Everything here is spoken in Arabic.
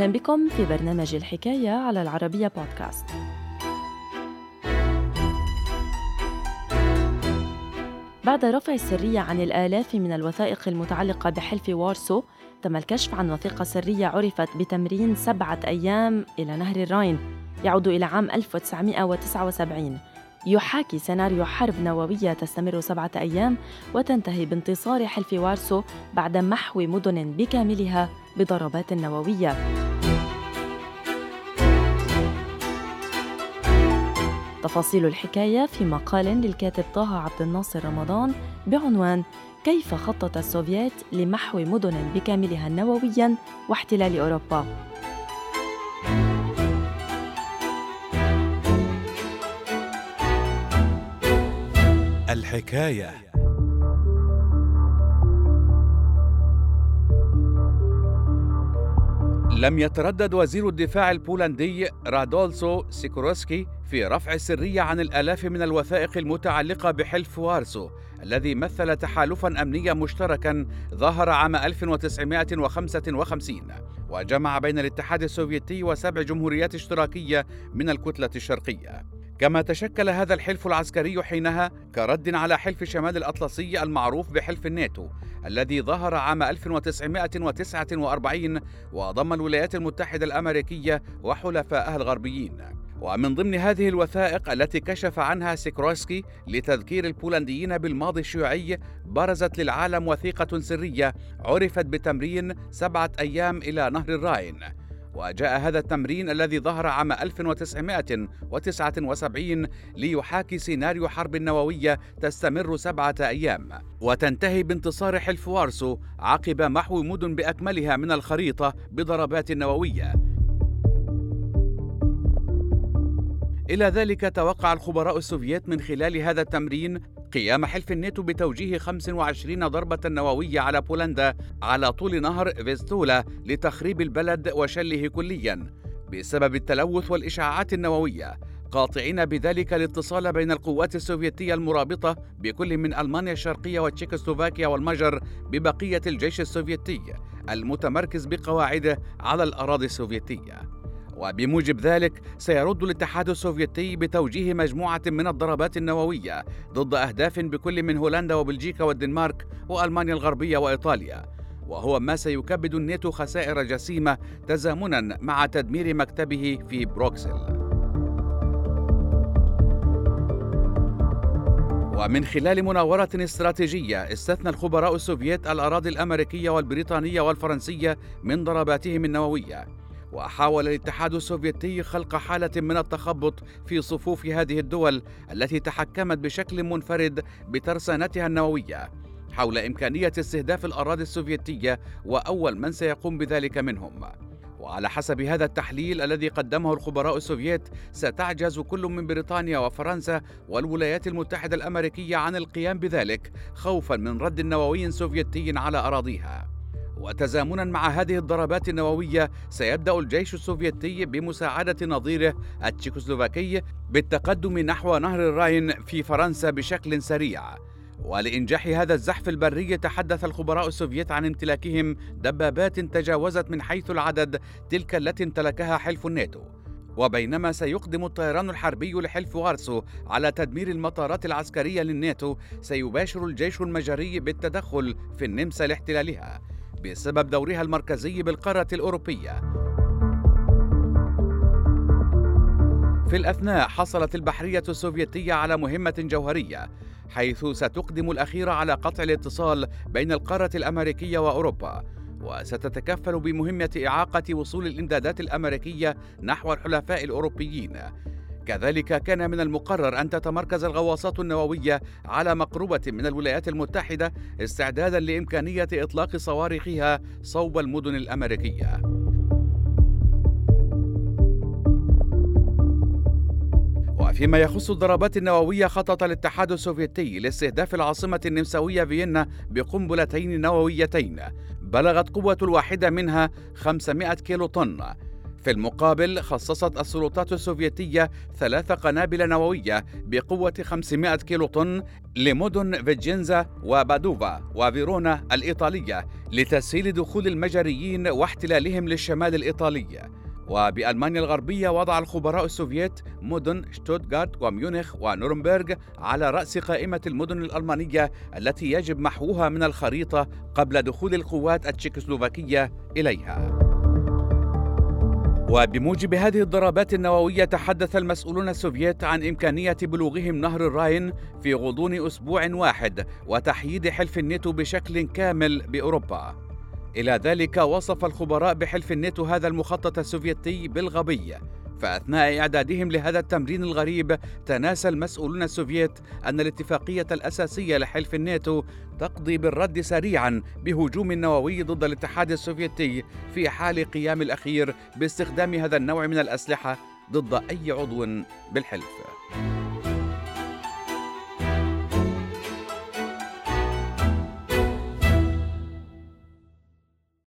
أهلا بكم في برنامج الحكاية على العربية بودكاست. بعد رفع السرية عن الآلاف من الوثائق المتعلقة بحلف وارسو تم الكشف عن وثيقة سرية عرفت بتمرين سبعة أيام إلى نهر الراين يعود إلى عام 1979 يحاكي سيناريو حرب نووية تستمر سبعة أيام وتنتهي بانتصار حلف وارسو بعد محو مدن بكاملها بضربات نووية. تفاصيل الحكاية في مقال للكاتب طه عبد الناصر رمضان بعنوان كيف خطط السوفييت لمحو مدن بكاملها نوويا واحتلال أوروبا الحكاية. لم يتردد وزير الدفاع البولندي رادوسلاف سيكورسكي في رفع السرية عن الآلاف من الوثائق المتعلقة بحلف وارسو الذي مثل تحالفا أمنيا مشتركا ظهر عام 1955 وجمع بين الاتحاد السوفيتي وسبع جمهوريات اشتراكية من الكتلة الشرقية. كما تشكل هذا الحلف العسكري حينها كرد على حلف شمال الأطلسي المعروف بحلف الناتو الذي ظهر عام 1949 وضم الولايات المتحدة الأمريكية وحلفائها الغربيين. ومن ضمن هذه الوثائق التي كشف عنها سيكروسكي لتذكير البولنديين بالماضي الشيوعي برزت للعالم وثيقة سرية عرفت بتمرين سبعة أيام إلى نهر الراين. وجاء هذا التمرين الذي ظهر عام 1979 ليحاكي سيناريو حرب نووية تستمر سبعة أيام. وتنتهي بانتصار حلف وارسو عقب محو مدن بأكملها من الخريطة بضربات نووية. إلى ذلك توقع الخبراء السوفييت من خلال هذا التمرين قيام حلف الناتو بتوجيه 25 ضربة نووية على بولندا على طول نهر فيستولا لتخريب البلد وشله كليا بسبب التلوث والإشعاعات النووية. قاطعين بذلك الاتصال بين القوات السوفيتية المرابطة بكل من ألمانيا الشرقية وتشيكوسلوفاكيا والمجر ببقية الجيش السوفيتي المتمركز بقواعده على الأراضي السوفيتية. وبموجب ذلك سيرد الاتحاد السوفيتي بتوجيه مجموعة من الضربات النووية ضد أهداف بكل من هولندا وبلجيكا والدنمارك وألمانيا الغربية وإيطاليا. وهو ما سيكبد الناتو خسائر جسيمة تزامنا مع تدمير مكتبه في بروكسل. ومن خلال مناورة استراتيجية استثنى الخبراء السوفييت الأراضي الأمريكية والبريطانية والفرنسية من ضرباتهم النووية. وحاول الاتحاد السوفيتي خلق حالة من التخبط في صفوف هذه الدول التي تحكمت بشكل منفرد بترسانتها النووية حول إمكانية استهداف الأراضي السوفيتية وأول من سيقوم بذلك منهم. وعلى حسب هذا التحليل الذي قدمه الخبراء السوفييت ستعجز كل من بريطانيا وفرنسا والولايات المتحدة الأمريكية عن القيام بذلك خوفا من رد نووي سوفيتي على أراضيها. وتزامنا مع هذه الضربات النووية سيبدأ الجيش السوفيتي بمساعدة نظيره التشيكوسلوفاكي بالتقدم نحو نهر الراين في فرنسا بشكل سريع. ولإنجاح هذا الزحف البري تحدث الخبراء السوفيت عن امتلاكهم دبابات تجاوزت من حيث العدد تلك التي امتلكها حلف الناتو. وبينما سيقدم الطيران الحربي لحلف وارسو على تدمير المطارات العسكرية للناتو سيباشر الجيش المجري بالتدخل في النمسا لاحتلالها. بسبب دورها المركزي بالقارة الأوروبية. في الأثناء حصلت البحرية السوفيتية على مهمة جوهرية حيث ستقدم الأخيرة على قطع الاتصال بين القارة الأمريكية وأوروبا وستتكفل بمهمة إعاقة وصول الإمدادات الأمريكية نحو الحلفاء الأوروبيين كذلك كان من المقرر أن تتمركز الغواصات النووية على مقربة من الولايات المتحدة استعدادا لإمكانية إطلاق صواريخها صوب المدن الأمريكية. وفيما يخص الضربات النووية خطط الاتحاد السوفيتي لاستهداف العاصمة النمساوية فيينا بقنبلتين نوويتين بلغت قوة الواحدة منها 500 كيلو طن في المقابل خصصت السلطات السوفيتية ثلاث قنابل نووية بقوة 500 كيلو طن لمدن فيجينزا وبادوفا وفيرونا الإيطالية لتسهيل دخول المجريين واحتلالهم للشمال الإيطالي وبألمانيا الغربية وضع الخبراء السوفييت مدن شتوتغارت وميونخ ونورنبرغ على رأس قائمة المدن الألمانية التي يجب محوها من الخريطة قبل دخول القوات التشيكوسلوفاكية إليها. وبموجب هذه الضربات النووية تحدث المسؤولون السوفييت عن إمكانية بلوغهم نهر الراين في غضون أسبوع واحد وتحييد حلف الناتو بشكل كامل بأوروبا. إلى ذلك وصف الخبراء بحلف الناتو هذا المخطط السوفيتي بالغبي فأثناء إعدادهم لهذا التمرين الغريب تناسى المسؤولون السوفييت أن الاتفاقية الأساسية لحلف الناتو تقضي بالرد سريعا بهجوم نووي ضد الاتحاد السوفيتي في حال قيام الأخير باستخدام هذا النوع من الأسلحة ضد أي عضو بالحلف.